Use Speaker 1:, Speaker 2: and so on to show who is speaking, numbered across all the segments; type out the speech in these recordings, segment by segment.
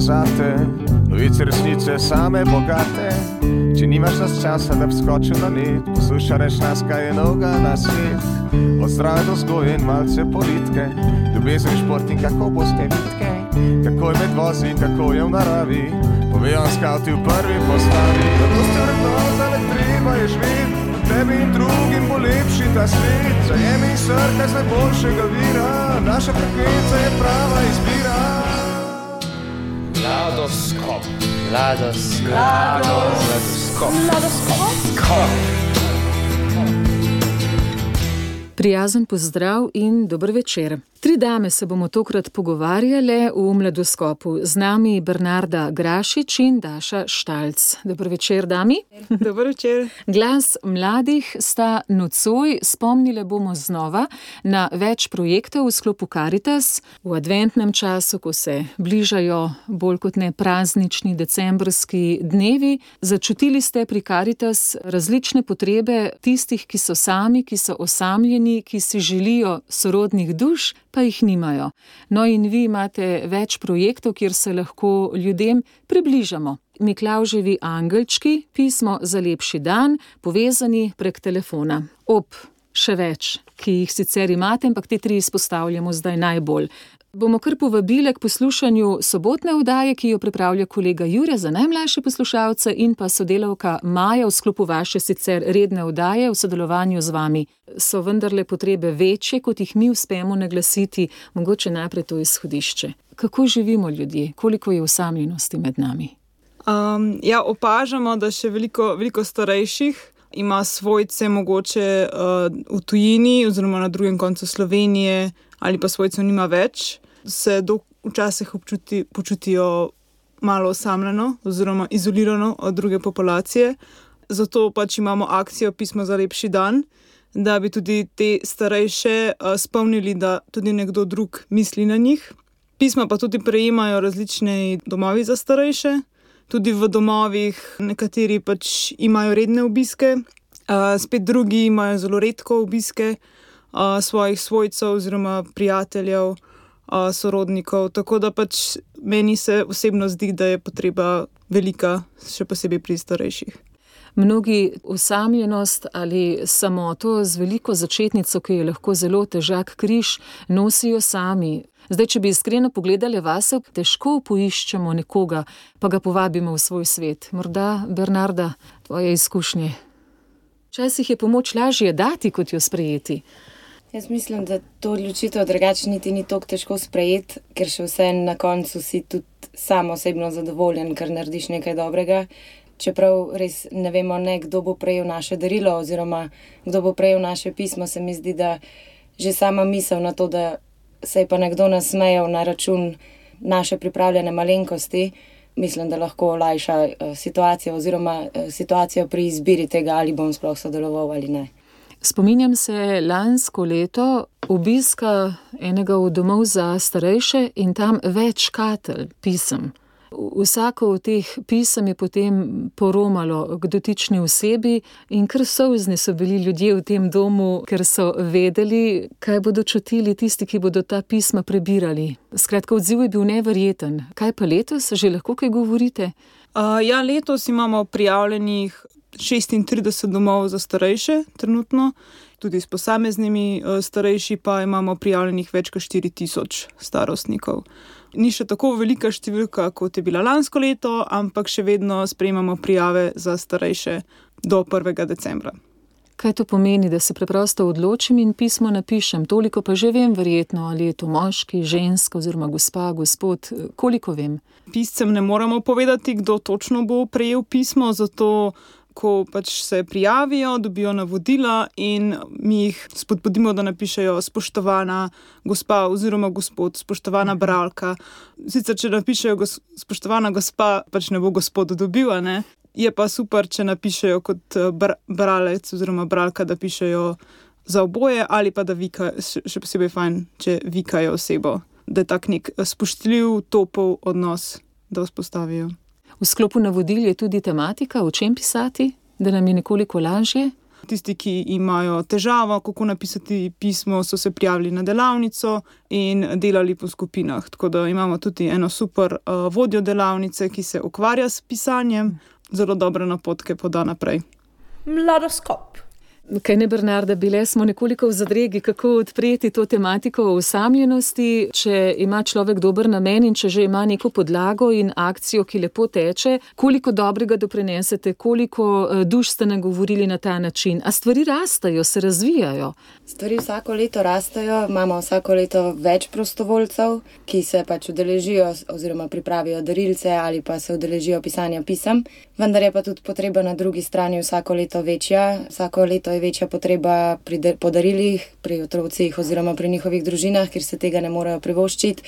Speaker 1: zate, novice resnice same bogate. Če nimaš nas časa, da bi skočil na net, poslušaj reč nas, kaj je noga na svet. Od zdrave do zgoje in malce politike, ljubezen šport in kako boste vidke, kako je med vozi in kako je v naravi. Povejo nam skavti v prvi postavi, da boste vrednota, ne treba je živeti. Tebi in drugim bo lepši ta svet, zajemi srce z najboljšega vira, naša frekvenca je prava izbira.
Speaker 2: Ladoskop.
Speaker 3: Ladoskop.
Speaker 2: Ladoskop.
Speaker 3: Ladoskop.
Speaker 4: Prijazen pozdrav in dober večer. Tri dame se bomo tokrat pogovarjale v mladoskopu. Z nami Bernarda Grašič in Daša Štalc. Dobro večer, dami.
Speaker 5: Dobro večer.
Speaker 4: Glas mladih sta nocoj, spomnile bomo znova na več projektov v sklopu Caritas. V adventnem času, ko se bližajo bolj kot ne praznični decembrski dnevi, začutili ste pri Caritas različne potrebe tistih, ki so sami, ki so osamljeni, ki si želijo sorodnih duš pa jih nimajo. No, in vi imate več projektov, kjer se lahko ljudem približamo. Miklauževi angelčki, pismo za lepši dan, povezani prek telefona. Ob še več, ki jih sicer imate, ampak te tri izpostavljamo zdaj najbolj bomo kar povabili k poslušanju sobotne vdaje, ki jo pripravlja kolega Jure za najmlajše poslušalce in pa sodelavka Maja v sklopu vaše sicer redne vdaje v sodelovanju z vami. So vendarle potrebe večje, kot jih mi uspemo naglasiti, mogoče najprej to izhodišče. Kako živimo ljudje, koliko je usamljenosti med nami?
Speaker 5: Um, ja, opažamo, da še veliko, veliko starejših ima svojce, mogoče uh, v tujini, oziroma na drugem koncu Slovenije, ali pa svojcev nima več se do, včasih občuti, počutijo malo osamljeno oziroma izolirano od druge populacije. Zato pač imamo akcijo Pismo za lepši dan, da bi tudi te starejše spomnili, da tudi nekdo drug misli na njih. Pisma pa tudi prejemajo različne domovi za starejše, tudi v domovih, nekateri pač imajo redne obiske, spet drugi imajo zelo redko obiske svojih svojcev oziroma prijateljev sorodnikov. Tako da pač meni se osebno zdi, da je potreba velika, še posebej pri starejših.
Speaker 4: Mnogi usamljenost ali samoto z veliko začetnico, ki je lahko zelo težak križ, nosijo sami. Zdaj, če bi iskreno pogledali vase, težko poiščemo nekoga, pa ga povabimo v svoj svet. Morda, Bernarda, tvoje izkušnje. Včasih je pomoč lažje dati, kot jo sprejeti.
Speaker 6: Jaz mislim, da to odločitev drugače niti ni tako težko sprejeti, ker še vse na koncu si tudi sam osebno zadovoljen, ker narediš nekaj dobrega. Čeprav res ne vemo, ne, kdo bo prejel naše darilo, oziroma kdo bo prejel naše pismo, se mi zdi, da že sama misel na to, da se je pa nekdo nasmejal na račun naše pripravljene malenkosti, mislim, da lahko olajša uh, situacijo, oziroma uh, situacijo pri izbiri tega, ali bom sploh sodeloval ali ne.
Speaker 4: Spominjam se lansko leto obiska enega od domov za starejše in tam več katelj pisem. Vsako od teh pisem je potem poromalo k dotični osebi, in kar sozni so bili ljudje v tem domu, ker so vedeli, kaj bodo čutili tisti, ki bodo ta pisma prebirali. Skratka, odziv je bil neverjeten. Kaj pa letos, že lahko kaj govorite?
Speaker 5: Uh, ja, letos imamo prijavljenih 36 domov za starejše, trenutno, tudi s posameznimi uh, starejši, pa imamo prijavljenih več kot 4000 starostnikov. Ni še tako velika številka, kot je bila lansko leto, ampak še vedno sprejemamo prijave za starejše do 1. decembra.
Speaker 4: Kaj to pomeni, da se preprosto odločim in pismo napišem? Toliko pa že vem, verjetno, ali je to moški, ženska oziroma gospa, gospod, koliko vem.
Speaker 5: Piscem ne moremo povedati, kdo točno bo prejel pismo, zato ko pač se prijavijo, dobijo navodila in mi jih spodbudimo, da napišejo spoštovana gospa oziroma gospod, spoštovana mhm. bralka. Sicer, če napišejo gos, spoštovana gospa, pač ne bo gospod dobil, ne? je pa super, če napišejo kot eh, br bralec oziroma bralka, da pišejo za oboje ali pa da vikajo, še posebej fajn, če vikajo osebo, da je tak nek spoštljiv, topov odnos, da vzpostavijo.
Speaker 4: V sklopu navodil je tudi tematika, o čem pisati, da nam je nekoliko lažje.
Speaker 5: tisti, ki imajo težavo, kako napisati pismo, so se prijavili na delavnico in delali po skupinah. Tako da imamo tudi eno super uh, vodjo delavnice, ki se ukvarja s pisanjem, zelo dobre napotke poda naprej.
Speaker 3: Mladoskop.
Speaker 4: Kaj ne, Bernarda, bile smo nekoliko v zadregi, kako odpreti to tematiko o osamljenosti. Če ima človek dober namen in če že ima neko podlago in akcijo, ki lepo teče, koliko dobrega doprinesete, koliko eh, duš ste nagovorili na ta način. A stvari rastajo, se razvijajo.
Speaker 6: Stvari vsako leto rastejo, imamo vsako leto več prostovoljcev, ki se pač udeležijo oziroma pripravijo darilce ali pa se udeležijo pisanja pisem. Vendar je pa tudi potreba na drugi strani vsako leto večja. Vsako leto je večja potreba pri podarilih, pri otrocih oziroma pri njihovih družinah, ker se tega ne morejo privoščiti.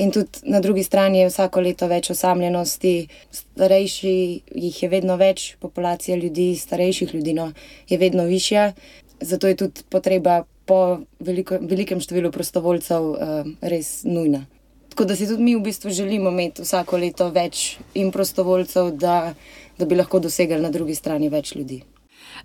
Speaker 6: In tudi na drugi strani je vsako leto več osamljenosti, starejši jih je vedno več, populacija ljudi, starejših ljudi no, je vedno višja, zato je tudi potreba po veliko, velikem številu prostovoljcev uh, res nujna. Tako da si tudi mi v bistvu želimo imeti vsako leto več in prostovoljcev, da, da bi lahko dosegli na drugi strani več ljudi.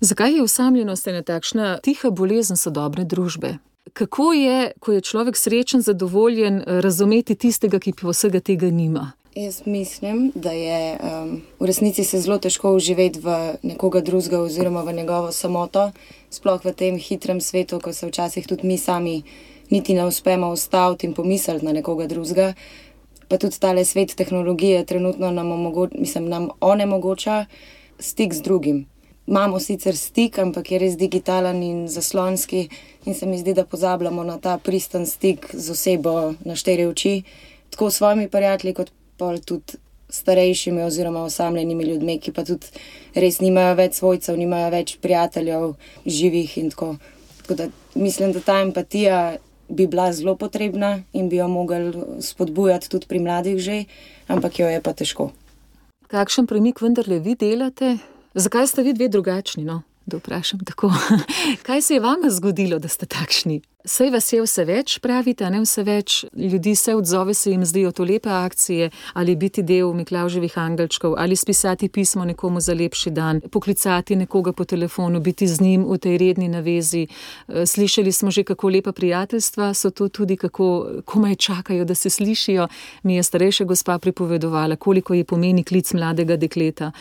Speaker 4: Zakaj je osamljenost ena takšna tiha bolezen sodobne družbe? Kako je, ko je človek srečen, zadovoljen, razumeti tistega, ki pa vsega tega nima?
Speaker 6: Jaz mislim, da je um, v resnici se zelo težko uživati v nekoga drugega oziroma v njegovo samoto, sploh v tem hitrem svetu, ko se včasih tudi mi sami niti ne uspemo ustaviti in pomisliti na nekoga drugega. Pa tudi tale svet tehnologije trenutno nam, omogo mislim, nam onemogoča stik z drugim. Imamo sicer stik, ampak je res digitalen in zaslonski, in se mi zdi, da pozabljamo na ta pristen stik z osebo na štiri oči, tako s svojimi prijatelji, kot pa tudi starejšimi oziroma osamljenimi ljudmi, ki pa tudi res nimajo več svojcev, nimajo več prijateljev, živih in tako. tako da mislim, da ta empatija bi bila zelo potrebna in bi jo mogli spodbujati tudi pri mladih že, ampak jo je pa težko.
Speaker 4: Kakšen premik vendarle vi delate? Zakaj ste vi dve drugačni? No? Da vprašam tako. Kaj se je vam zgodilo, da ste takšni? Sej vas je vse več, pravite, ne vse več ljudi se odzove, se jim zdijo to lepe akcije, ali biti del Miklauževih angelčkov, ali spisati pismo nekomu za lepši dan, poklicati nekoga po telefonu, biti z njim v tej redni navezi. Eh, slišali smo že, kako lepa prijateljstva so to tudi, kako komaj čakajo, da se slišijo. Mi je starejša gospa pripovedovala, koliko je pomeni klic mladega dekleta.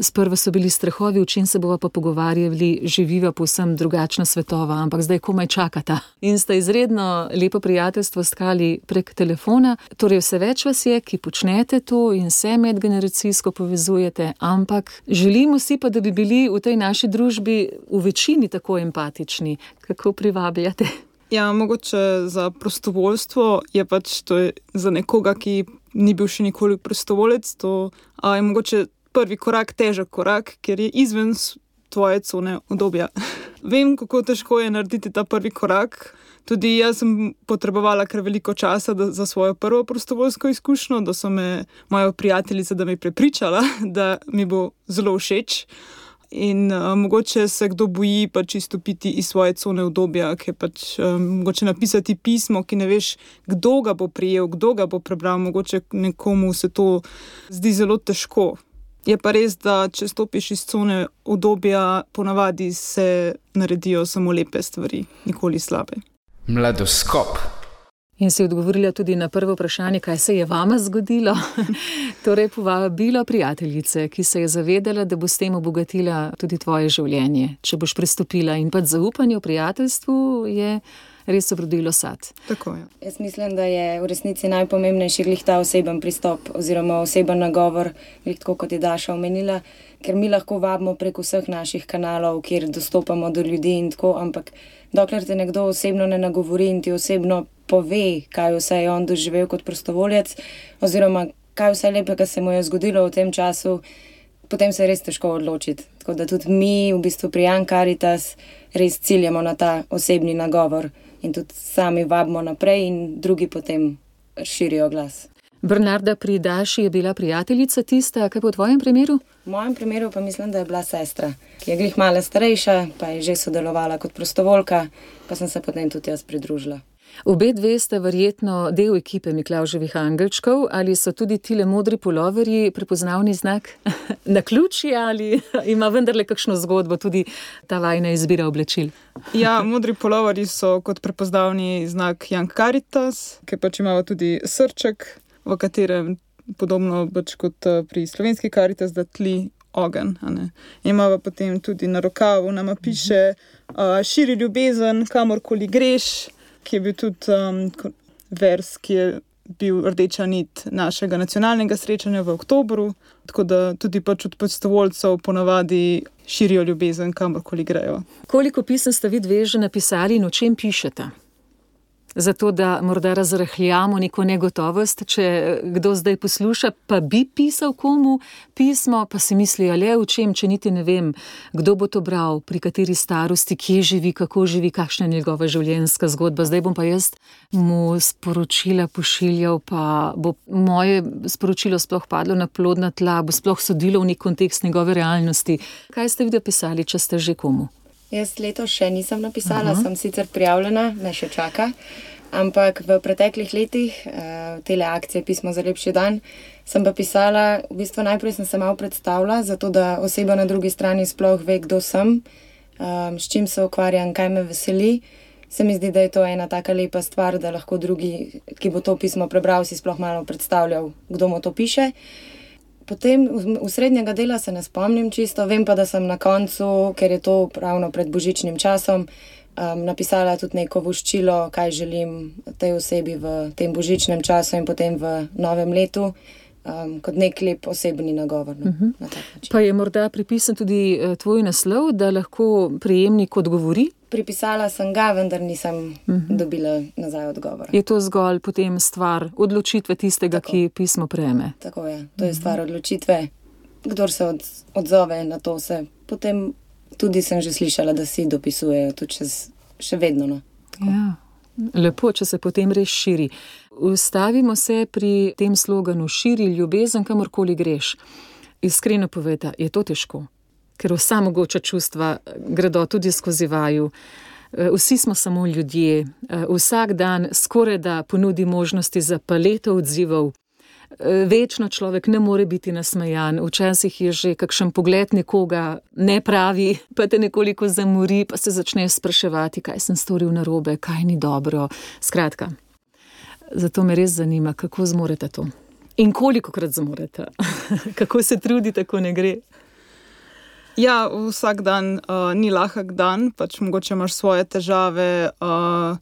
Speaker 4: Sprva so bili strahovi, v čem se bova pa pogovarjali, živiva povsem drugačna svetova, ampak zdaj komaj čakata in sta izredno lepo prijateljstvo skali prek telefona. Torej, vse več vas je, ki počnete to in se medgeneracijsko povezujete, ampak želimo si pa, da bi bili v tej naši družbi v večini tako empatični, kako privabljate.
Speaker 5: Ja, mogoče za prostovoljstvo je pač to je za nekoga, ki ni bil še nikoli prostovoljec. To je mogoče prvi korak, težek korak, ker je izven tvoje cone obdobja. Vem, kako težko je narediti ta prvi korak. Tudi jaz sem potrebovala kar veliko časa da, za svojo prvo prostovoljsko izkušnjo, da so me moja prijateljica da me prepričala, da mi bo zelo všeč. In uh, mogoče se kdo boji pač izstopiti iz svoje cone obdobja, ki je pač um, mogoče napisati pismo, ki ne veš, kdo ga bo prijel, kdo ga bo prebral. Mogoče nekomu se to zdi zelo težko. Je pa res, da če stopiš iz cone obdobja, ponavadi se naredijo samo lepe stvari, nikoli slabe.
Speaker 3: Mladoskop.
Speaker 4: In si odgovorila tudi na prvo vprašanje, kaj se je vama zgodilo. torej, povabilo prijateljice, ki se je zavedala, da bo s tem obogatila tudi tvoje življenje. Če boš pristopila in pa zaupanje v prijateljstvu, je res obrodilo sad.
Speaker 5: Tako je.
Speaker 6: Jaz mislim, da je v resnici najpomembnejši glih ta oseben pristop oziroma oseben nagovor, glih tako kot je Daša omenila, ker mi lahko vabimo prek vseh naših kanalov, kjer dostopamo do ljudi in tako, ampak dokler te nekdo osebno ne nagovori in ti osebno pove, kaj vse je on doživel kot prostovoljec, oziroma kaj vse lepega se mu je zgodilo v tem času, potem se je res težko odločiti. Tako da tudi mi, v bistvu pri Ankaritas, res ciljamo na ta osebni nagovor in tudi sami vabimo naprej, in drugi potem širijo glas.
Speaker 4: Bernarda pri Daši je bila prijateljica tista, kaj po tvojem primeru?
Speaker 6: V mojem primeru pa mislim, da je bila sestra, ki je glih malo starejša, pa je že sodelovala kot prostovoljka, pa sem se potem tudi jaz pridružila.
Speaker 4: Obe dve ste verjetno del ekipe Miklauževih angelčkov, ali so tudi tile modri puloverji prepoznavni znak na ključi ali ima vendarle kakšno zgodbo tudi ta vajna izbira oblečil?
Speaker 5: Ja, modri puloverji so kot prepoznavni znak Jan Caritas, ki pač ima tudi srček, v katerem podobno pač kot eh, pri slovenski Caritas, da tli ogen. Imamo potem tudi na rokavu, nama piše, uh, širi ljubezen, kamorkoli greš ki je bil tudi um, vers, ki je bil rdeča nit našega nacionalnega srečanja v oktobru. Tako da tudi pač od prostovoljcev ponavadi širijo ljubezen, kamorkoli grejo.
Speaker 4: Koliko pisem ste vi dve že napisali in o čem pišete? Zato da morda razrahljamo neko negotovost, če kdo zdaj posluša, pa bi pisal komu pismo, pa si misli, ali je v čem, če niti ne vem, kdo bo to bral, pri kateri starosti, kje živi, kako živi, kakšna je njegova življenjska zgodba. Zdaj bom pa jaz mu sporočila pošiljal, pa bo moje sporočilo sploh padlo na plodna tla, bo sploh sodilo v nek kontekst njegove realnosti. Kaj ste vi napisali, če ste že komu?
Speaker 6: Jaz letos še nisem napisala, -huh. sem sicer prijavljena, me še čaka. Ampak v preteklih letih, uh, tele akcije Pismo za lepši dan, sem pa pisala, v bistvu najprej sem se malo predstavila, zato da oseba na drugi strani sploh ve, kdo sem, um, s čim se ukvarjam, kaj me veseli. Se mi zdi, da je to ena taka lepa stvar, da lahko drugi, ki bo to pismo prebral, si sploh malo predstavljal, kdo mu to piše. Uh, Potem v srednjega dela se ne spomnim čisto, vem pa, da sem na koncu, ker je to ravno pred božičnim časom, um, napisala tudi neko voščilo, kaj želim tej osebi v tem božičnem času in potem v novem letu. Um, kot nek lep osebni nagovor. No, uh
Speaker 4: mhm. -huh. na pa je morda pripisan tudi uh, tvoj naslov, da lahko prejemnik odgovori
Speaker 6: pripisala sem ga, vendar nisem uh mhm. -huh. dobila nazaj odgovora.
Speaker 4: Je to zgolj potem stvar odločitve tistega, Tako. ki pismo prejme?
Speaker 6: Tako je, to je mhm. stvar odločitve. Kdor se od, odzove na to, se potem tudi sem že slišala, da si dopisujejo, tudi če še vedno. No.
Speaker 4: Ja. Lepo, če se potem res širi. Ustavimo se pri tem sloganu: širi ljubezen, kamorkoli greš. Iskreno povedati, je to težko ker vsa mogoča čustva eh, gredo tudi skozi vaju. Eh, vsi smo samo ljudje, eh, vsak dan skoraj da ponudi možnosti za paleto odzivov. Večno človek ne more biti nasmejan, včasih je že kakšen pogled nekoga ne pravi, pa te nekoliko zamori, pa se začne spraševati, kaj sem storil narobe, kaj ni dobro. Skratka, zato me res zanima, kako zmorete to in koliko krat zmorete, kako se trudite, ko ne gre.
Speaker 5: Ja, vsak dan uh, ni lahek dan, pač mogoče imaš svoje težave, uh,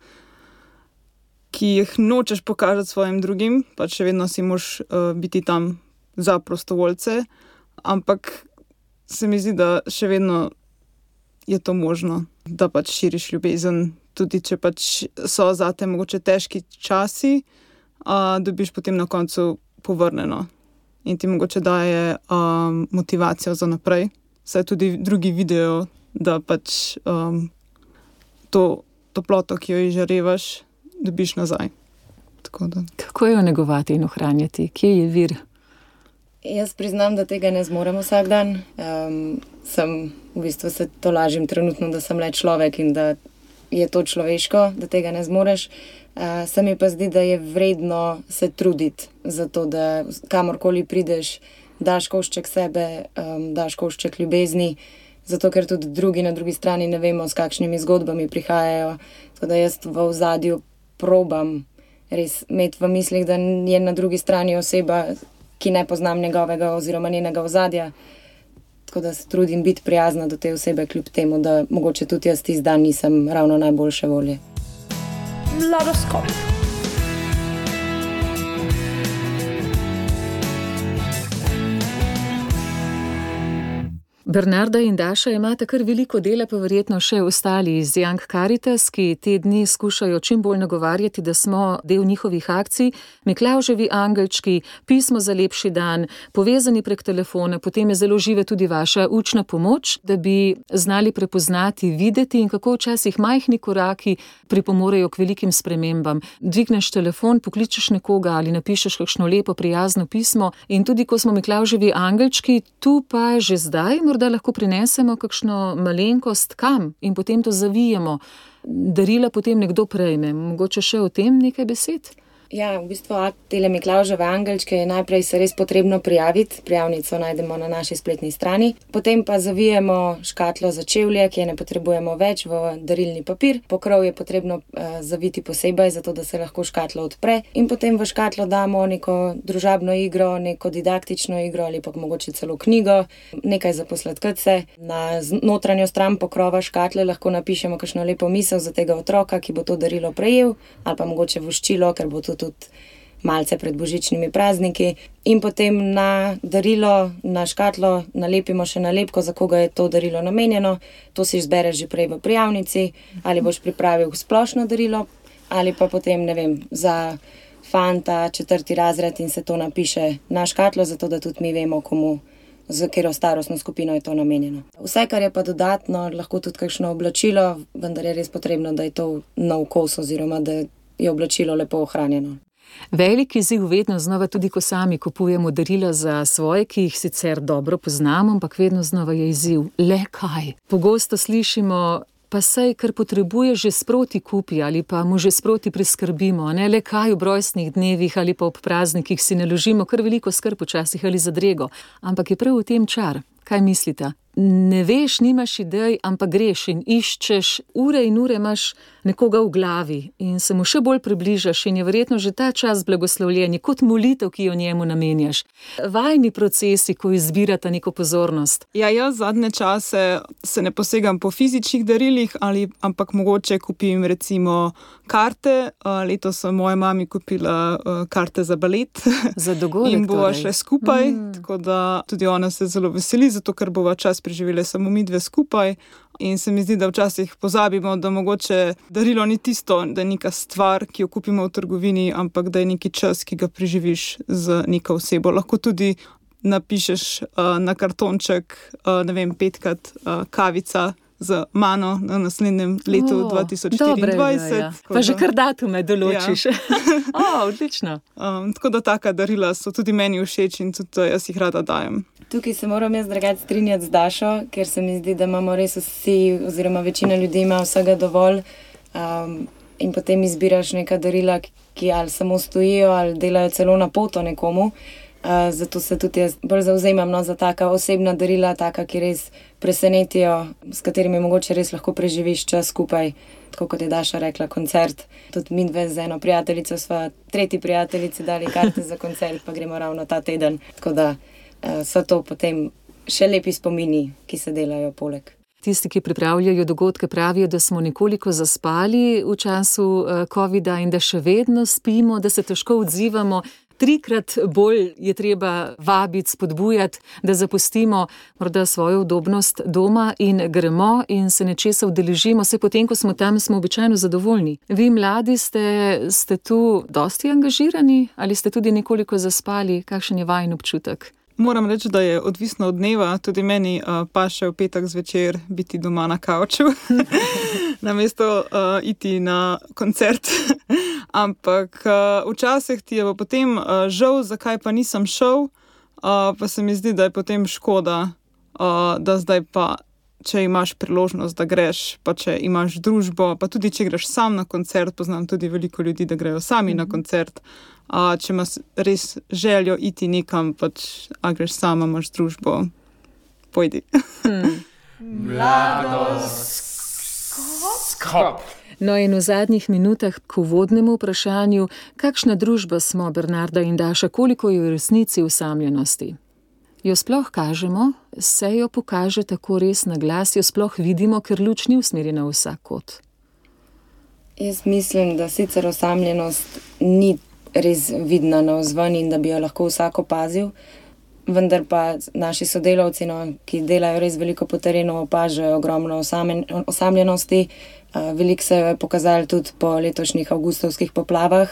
Speaker 5: ki jih nočeš pokazati svojim drugim, pač še vedno si moš uh, biti tam za prostovoljce, ampak se mi zdi, da še vedno je to možno, da pač širiš ljubezen, tudi če pač so za te mogoče težki časi, uh, dobiš potem na koncu povrnjeno in ti mogoče daje uh, motivacijo za naprej. Saj tudi drugi vidijo, da pač um, to toploto, ki jo izžarevaš, dobiš nazaj.
Speaker 4: Kako jo negovati in ohranjati, kje je vir?
Speaker 6: Jaz priznam, da tega ne zmorem vsak dan. Um, sem v bistvu se to lažim trenutno, da sem le človek in da je to človeško, da tega ne zmoreš. Uh, se mi pa zdi, da je vredno se truditi za to, da kamorkoli prideš daš košček sebe, um, daš košček ljubezni, zato ker tudi drugi na drugi strani ne vemo, s kakšnimi zgodbami prihajajo. Tako da jaz v ozadju probam res imeti v mislih, da je na drugi strani oseba, ki ne poznam njegovega oziroma njenega ozadja. Tako da se trudim biti prijazna do te osebe, kljub temu, da mogoče tudi jaz tisti dan nisem ravno najboljše volje. Mladoskop.
Speaker 4: Bernarda in Daša imate kar veliko dela, pa verjetno še ostali iz Young Caritas, ki te dni skušajo čim bolj nagovarjati, da smo del njihovih akcij. Miklauževi angelčki, pismo za lepši dan, povezani prek telefona, potem je zelo živa tudi vaša učna pomoč, da bi znali prepoznati, videti in kako včasih majhni koraki pripomorejo k velikim spremembam. Dvigneš telefon, pokličeš nekoga ali napišeš kakšno lepo, prijazno pismo in tudi ko smo Miklauževi angelčki, tu pa že zdaj morda lahko prinesemo kakšno malenkost kam in potem to zavijemo, darila potem nekdo prejme. Mogoče še o tem nekaj besed?
Speaker 6: Ja, v bistvu tele Miklauževe angelčke je najprej se res potrebno prijaviti, prijavnico najdemo na naši spletni strani, potem pa zavijemo škatlo za čevlje, ki je ne potrebujemo več v darilni papir, pokrov je potrebno uh, zaviti posebej, zato da se lahko škatlo odpre. In potem v škatlo damo neko družabno igro, neko didaktično igro ali pa mogoče celo knjigo, nekaj za posladkce. Na notranjo stran pokrova škatle lahko napišemo kakšno lepo misel za tega otroka, ki bo to darilo prejel ali pa mogoče voščilo, ker bo to tudi malce pred božičnimi prazniki. In potem na darilo, na škatlo, nalepimo še nalepko, za koga je to darilo namenjeno. To si izbereš že prej v prijavnici, ali boš pripravil splošno darilo, ali pa potem ne vem. Za fanta, četrti razred in se to napiše na škatlo, zato da tudi mi vemo, komu, za katero starostno skupino je to namenjeno. Vse, kar je pa dodatno, lahko tudi kakšno oblačilo, vendar je res potrebno, da je to nov kos oziroma da je oblačilo lepo ohranjeno.
Speaker 4: Velik izziv vedno znova, tudi ko sami kupujemo darila za svoje, ki jih sicer dobro poznamo, ampak vedno znova je izziv, le kaj. Pogosto slišimo, pa sej, kar potrebuje, že sproti kupi ali pa mu že sproti priskrbimo, ne le kaj v brojstnih dnevih ali pa ob praznikih si ne ložimo, kar veliko skrb včasih ali zadrego, ampak je prav v tem čar. Kaj mislite? Ne veš, nimaš idej, ampak greš in iščeš, ure in ure imaš nekoga v glavi in se mu še bolj približaš, in je verjetno že ta čas blagoslovljen, kot molitev, ki jo njemu namenjaš. Vajni procesi, ko izbirate neko pozornost.
Speaker 5: Ja, jaz zadnje čase se ne posegam po fizičnih darilih, ali, ampak mogoče kupim recimo karte. Letos sem moja mami kupila karte za balet.
Speaker 4: Za dogodek.
Speaker 5: In bova
Speaker 4: torej.
Speaker 5: šle skupaj,
Speaker 4: Mm.
Speaker 5: tako da tudi ona se zelo veseli, zato ker bova čas preživeli samo mi dve skupaj. In se mi zdi, da včasih pozabimo, da mogoče darilo ni tisto, da je neka stvar, ki jo kupimo v trgovini, ampak da je neki čas, ki ga preživiš z neko osebo. Lahko tudi napišeš uh, na kartonček, uh, ne vem, petkrat uh, kavica. Z mano na naslednjem letu
Speaker 4: O,
Speaker 5: 2024.
Speaker 4: dobra ideja.
Speaker 5: tako
Speaker 4: Pa že
Speaker 5: da-
Speaker 4: kar datume določiš. o, odlično.
Speaker 5: Um, tako da taka darila so tudi meni všeč in tudi jaz jih rada dajem.
Speaker 6: Tukaj se moram jaz drugače strinjati z Dašo, ker se mi zdi, da imamo res vsi, oziroma večina ljudi ima vsega dovolj. Um, in potem izbiraš neka darila, ki ali samo stojijo, ali delajo celo na poto nekomu. Uh, zato se tudi jaz bolj zauzemam no, za taka osebna darila, taka, ki res presenetijo, s katerimi mogoče res lahko preživiš čas skupaj. Tako kot je Daša rekla, koncert. Tudi mi dve z eno prijateljico, sva tretji prijateljici dali karte za koncert, pa gremo ravno ta teden. Tako da so to potem še lepi spomini, ki se delajo poleg.
Speaker 4: Tisti, ki pripravljajo dogodke, pravijo, da smo nekoliko zaspali v času eh, COVID-a in da še vedno spimo, da se težko odzivamo. Trikrat bolj je treba vabiti, spodbujati, da zapustimo morda svojo udobnost doma in gremo in se nečesa udeležimo. Se potem, ko smo tam, smo običajno zadovoljni. Vi, mladi, ste, ste tu dosti angažirani ali ste tudi nekoliko zaspali? Kakšen je vajen občutek?
Speaker 5: Moram reči, da je odvisno od dneva, tudi meni uh, pa še v petek zvečer biti doma na kavču, namesto uh, iti na koncert. Ampak uh, včasih ti je pa potem uh, žal, zakaj pa nisem šel, uh, pa se mi zdi, da je potem škoda, uh, da zdaj pa. Če imaš priložnost, da greš, pa če imaš družbo, pa tudi če greš sam na koncert, poznam tudi veliko ljudi, da grejo sami mm -hmm. na koncert. A, če imaš res željo iti nekam, pač, a greš sama, imaš družbo, pojdi.
Speaker 2: Skop.
Speaker 4: No, in v zadnjih minutah k uvodnemu vprašanju, kakšna družba smo, Bernarda in Daša, koliko je v resnici usamljenosti? Jo sploh kažemo, se jo pokaže tako res na glas, jo sploh vidimo, ker luč ni usmerjena v vsak kot.
Speaker 6: Jaz mislim, da sicer osamljenost ni res vidna na vzven in da bi jo lahko vsak opazil, vendar pa naši sodelavci, no, ki delajo res veliko po terenu, opažajo ogromno osamen, osamljenosti. Veliko se je pokazalo tudi po letošnjih avgustovskih poplavah,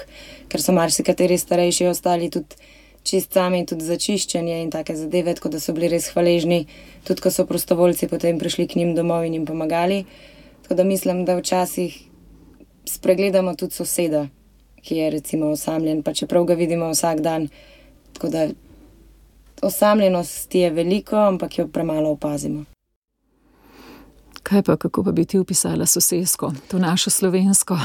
Speaker 6: ker so marsikateri starejši ostali tudi čist sami, tudi za čiščenje in take zadeve, tako da so bili res hvaležni, tudi ko so prostovoljci potem prišli k njim domov in jim pomagali. Tako da mislim, da včasih spregledamo tudi soseda, ki je recimo osamljen, pa čeprav ga vidimo vsak dan. Tako da Osamljenosti je veliko, ampak jo premalo opazimo.
Speaker 4: Kaj pa, kako pa bi ti opisala sosedsko, to našo slovensko?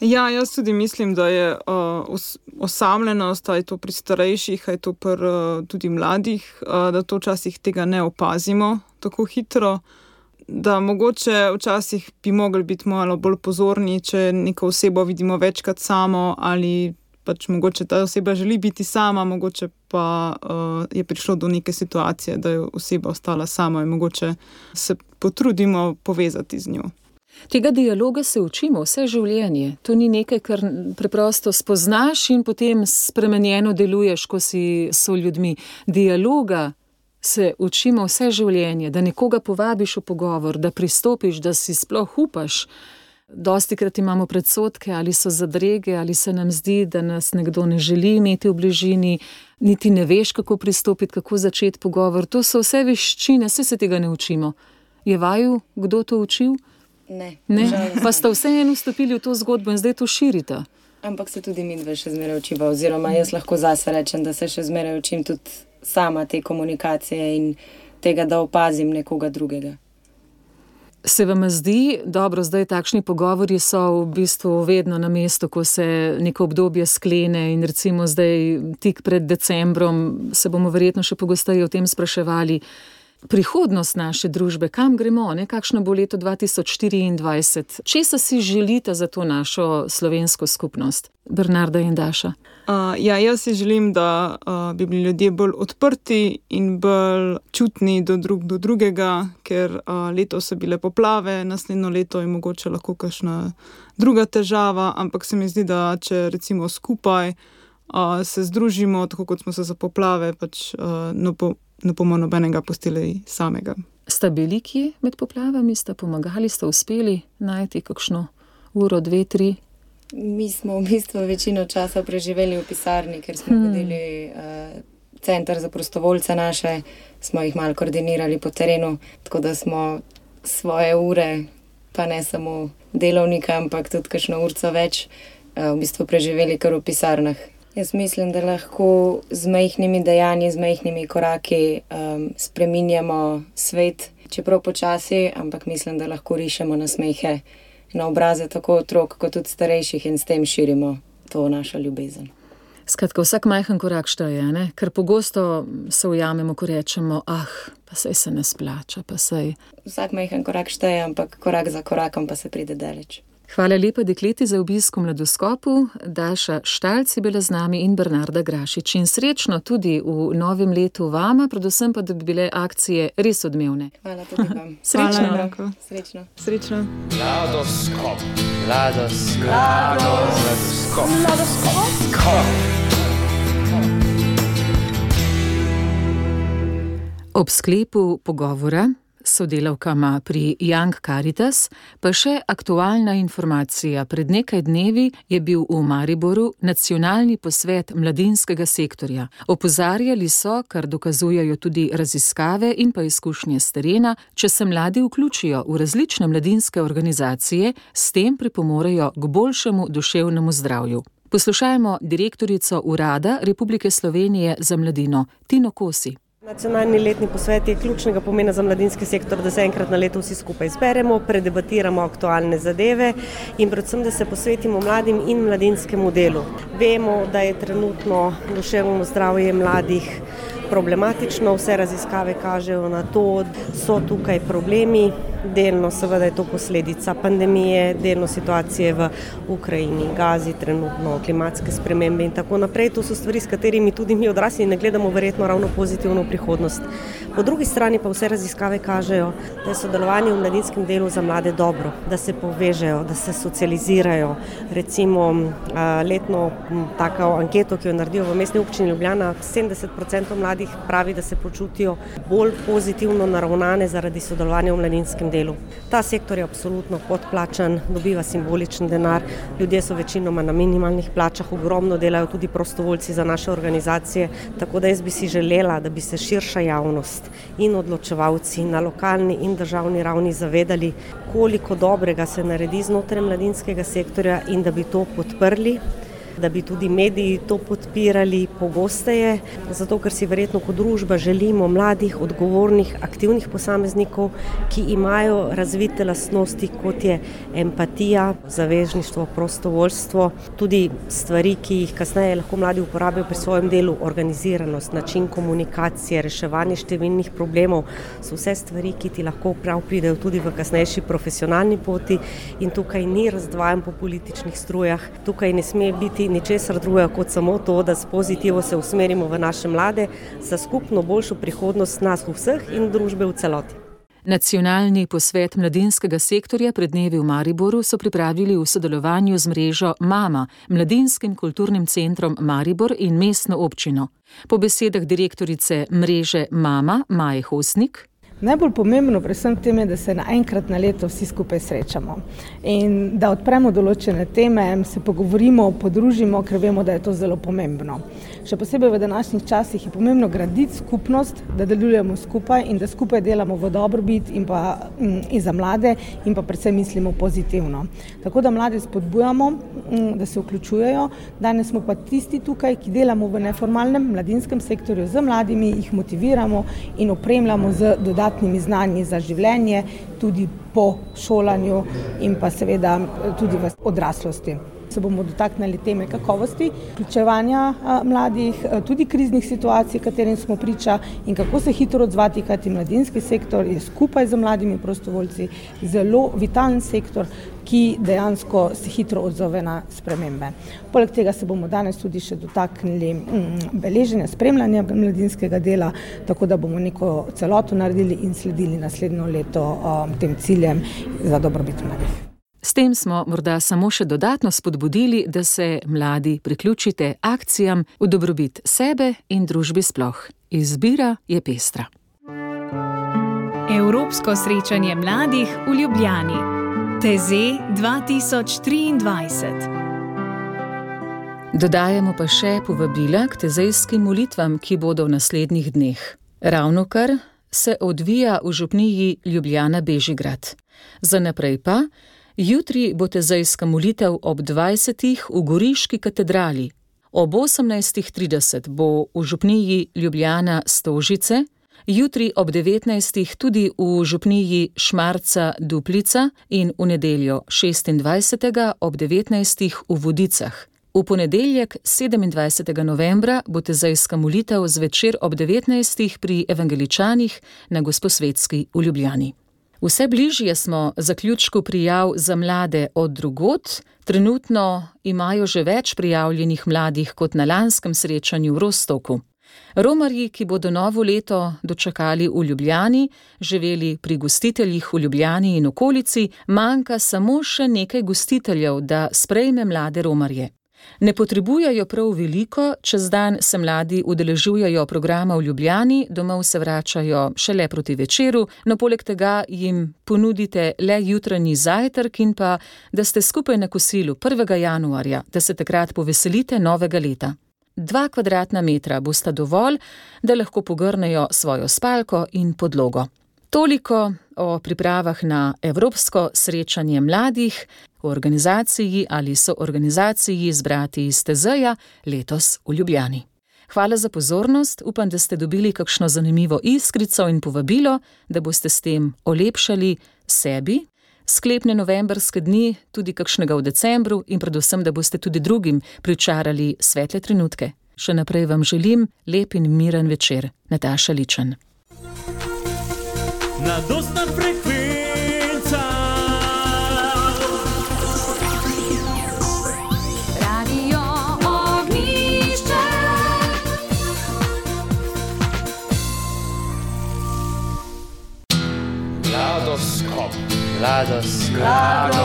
Speaker 5: Ja, jaz tudi mislim, da je uh, os osamljenost, aj to pri starejših, aj to pri uh, tudi mladih, uh, da to včasih tega ne opazimo tako hitro. Da mogoče včasih bi mogli biti malo bolj pozorni, če neko osebo vidimo večkrat samo ali pač mogoče ta oseba želi biti sama, mogoče pa uh, je prišlo do neke situacije, da je oseba ostala sama in mogoče se potrudimo povezati z njo.
Speaker 4: Tega dialoga se učimo vse življenje. To ni nekaj, kar preprosto spoznaš in potem spremenjeno deluješ, ko si s ljudmi. Dialoga se učimo vse življenje, da nekoga povabiš v pogovor, da pristopiš, da si sploh upaš. Dosti krat imamo predsotke, ali so zadrege, ali se nam zdi, da nas nekdo ne želi imeti v bližini, niti ne veš, kako pristopiti, kako začeti pogovor. To so vse veščine, vse se tega ne učimo. Je vaju kdo to učil?
Speaker 6: Ne.
Speaker 4: ne? Pa ste vseeno vstopili v to zgodbo in zdaj to širite.
Speaker 6: Ampak se tudi mi dve še zmeraj učiva, oziroma jaz lahko zase rečem, da se še zmeraj učim tudi sama te komunikacije in tega, da opazim nekoga drugega.
Speaker 4: Se vam zdi, dobro, zdaj takšni pogovori so v bistvu vedno na mestu, ko se neko obdobje sklene in recimo zdaj tik pred decembrom se bomo verjetno še pogosteje o tem spraševali. Prihodnost naše družbe, kam gremo, ne? kakšno bo leto 2024, česa si želite za to našo slovensko skupnost, Bernarda in Daša?
Speaker 5: Uh, ja, jaz si želim, da uh, bi bili ljudje bolj odprti in bolj čutni do, drug, do drugega, ker uh, letos so bile poplave, naslednjo leto je mogoče lahko kakšna druga težava, ampak se mi zdi, da če recimo skupaj uh, se združimo, tako kot smo se za poplave, pač uh, no, po, ne bomo nobenega postili samega.
Speaker 4: Ste bili kje med poplavami, ste pomagali, ste uspeli najti kakšno uro, dve, tri?
Speaker 6: Mi smo v bistvu večino časa preživeli v pisarni, ker smo hmm. vodili uh, center za prostovoljce naše, smo jih malo koordinirali po terenu, tako da smo svoje ure, pa ne samo delovnika, ampak tudi kakšno urco več, uh, v bistvu preživeli kar v pisarnah. Jaz mislim, da lahko z majhnimi dejanji, z majhnimi koraki um, spremenjamo svet, čeprav počasi, ampak mislim, da lahko rišemo na smehe na obraze tako otrok, kot tudi starejših in s tem širimo to našo ljubezen.
Speaker 4: Skratka, vsak majhen korak šteje, ne? ker pogosto se ujamemo, ko rečemo, ah, pa sej se ne splača, pa sej.
Speaker 6: Vsak majhen korak šteje, ampak korak za korakom pa se pride daleč.
Speaker 4: Hvala lepa dekleti za obisk v mladoskopu, Daša Štalci bila z nami in Bernarda Grašič. In srečno tudi v novem letu vama, predvsem pa, da bi bile akcije res odmevne.
Speaker 6: Hvala tudi vam.
Speaker 4: Srečno.
Speaker 5: Hvala,
Speaker 6: Srečno.
Speaker 5: Srečno.
Speaker 2: Mladoskop. Mladoskop. Mladoskop. Mladoskop.
Speaker 4: Ob sklepu pogovora sodelavkama pri Young Caritas, pa še aktualna informacija. Pred nekaj dnevi je bil v Mariboru nacionalni posvet mladinskega sektorja. Opozarjali so, kar dokazujejo tudi raziskave in pa izkušnje z terena, če se mladi vključijo v različne mladinske organizacije, s tem pripomorejo k boljšemu duševnemu zdravju. Poslušajmo direktorico Urada Republike Slovenije za mladino Tino Kosi.
Speaker 7: Nacionalni letni posvet je ključnega pomena za mladinski sektor, da se enkrat na leto vsi skupaj zberemo, predebatiramo aktualne zadeve in predvsem, da se posvetimo mladim in mladinskemu delu. Vemo, da je trenutno duševno zdravje mladih problematično, vse raziskave kažejo na to, da so tukaj problemi. Delno seveda je to posledica pandemije, delno situacije v Ukrajini, Gazi, trenutno klimatske spremembe in tako naprej. To so stvari, s katerimi tudi mi odrasli ne gledamo verjetno ravno pozitivno v prihodnost. Po drugi strani pa vse raziskave kažejo, da je sodelovanje v mladinskem delu za mlade dobro, da se povežejo, da se socializirajo. Recimo letno tako anketo, ki jo naredijo v mestni občini Ljubljana, 70% mladih pravi, da se počutijo bolj pozitivno naravnane zaradi sodelovanja v mladinskem delu. Ta sektor je absolutno podplačan, dobiva simboličen denar, ljudje so večinoma na minimalnih plačah, ogromno delajo tudi prostovoljci za naše organizacije, tako da jaz bi si želela, da bi se širša javnost in odločevalci na lokalni in državni ravni zavedali, koliko dobrega se naredi znotraj mladinskega sektorja in da bi to podprli. Da bi tudi mediji to podpirali pogosteje, zato ker si verjetno kot družba želimo mladih, odgovornih, aktivnih posameznikov, ki imajo razvite lastnosti, kot je empatija, zavezništvo, prostovoljstvo, tudi stvari, ki jih kasneje lahko mladi uporabijo pri svojem delu, organiziranost, način komunikacije, reševanje številnih problemov, so vse stvari, ki ti lahko prav pridejo tudi v kasnejši profesionalni poti in tukaj ni razdvajan po političnih strujah, tukaj ne sme biti ničesar drugega kot samo to, da s pozitivo se usmerimo v naše mlade za skupno boljšo prihodnost nas vseh in družbe v celoti.
Speaker 4: Nacionalni posvet mladinskega sektorja pred dnevi v Mariboru so pripravili v sodelovanju z mrežo Mama, mladinskim kulturnim centrom Maribor in mestno občino. Po besedah direktorice mreže Mama Maje Hosnik,
Speaker 8: Najbolj pomembno pri vsem tem je, da se naenkrat na leto vsi skupaj srečamo in da odpremo določene teme, se pogovorimo, podružimo, ker vemo, da je to zelo pomembno. Še posebej v današnjih časih je pomembno graditi skupnost, da delujemo skupaj in da skupaj delamo v dobrobit in, pa, mm, in za mlade in pa predvsem mislimo pozitivno. Tako da mlade spodbujamo, mm, da se vključujejo. Danes smo pa tisti tukaj, ki delamo v neformalnem mladinskem sektorju z mladimi, jih motiviramo in opremljamo z dodatnimi dodatnimi znanji za življenje, tudi po šolanju in pa seveda tudi v odraslosti. Se bomo dotaknili teme kakovosti, vključevanja mladih, tudi kriznih situacij, katerim smo priča in kako se hitro odzvati, kajti mladinski sektor je skupaj z mladimi prostovoljci zelo vitalen sektor, ki dejansko se hitro odzove na spremembe. Poleg tega se bomo danes tudi še dotaknili mm, beleženja, spremljanja mladinskega dela, tako da bomo neko celoto naredili in sledili naslednjo leto tem ciljem za dobrobit mladih.
Speaker 4: S tem smo morda samo še dodatno spodbudili, da se mladi priključite akcijam v dobrobit sebe in družbi sploh. Izbira je pestra.
Speaker 9: Evropsko srečanje mladih v Ljubljani. TZ 2023.
Speaker 4: Dodajamo pa še povabila k tezejskim molitvam, ki bodo v naslednjih dneh. Ravno kar se odvija v župniji Ljubljana Bežigrad. Za naprej pa, jutri bo tezejska molitev ob 20. v Goriški katedrali, ob 18.30 bo v župniji Ljubljana Stožice, jutri ob 19. tudi v župniji Šmarca Duplica in v nedeljo 26. ob 19. v Vodicah. V ponedeljek 27. novembra bo tezajska molitev zvečer ob 19. pri evangeličanih na Gosposvetski v Ljubljani. Vse bližje smo zaključku prijav za mlade od drugot, trenutno imajo že več prijavljenih mladih kot na lanskem srečanju v Rostoku. Romarji, ki bodo novo leto dočakali v Ljubljani, živeli pri gostiteljih v Ljubljani in okolici, manjka samo še nekaj gostiteljev, da sprejme mlade romarje. Ne potrebujejo prav veliko, čez dan se mladi udeležujejo programa v Ljubljani, domov se vračajo šele proti večeru, no poleg tega jim ponudite le jutranji zajtrk in pa, da ste skupaj na kosilu 1. januarja, da se takrat poveselite novega leta. Dva kvadratna metra bosta dovolj, da lahko pogrnejo svojo spalko in podlogo. Toliko o pripravah na Evropsko srečanje mladih v organizaciji ali so organizaciji z brati iz Tezeja letos v Ljubljani. Hvala za pozornost, upam, da ste dobili kakšno zanimivo iskrico in povabilo, da boste s tem olepšali sebi sklepne novembrske dni, tudi kakšnega v decembru in predvsem, da boste tudi drugim pričarali svetle trenutke. Še naprej vam želim lep in miren večer, Nataša Ličen. Na dostna frekvenca. Radio ognišče.
Speaker 2: Ladoskop. Lados. Lados.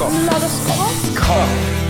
Speaker 2: Ladoskop. Ladoskop.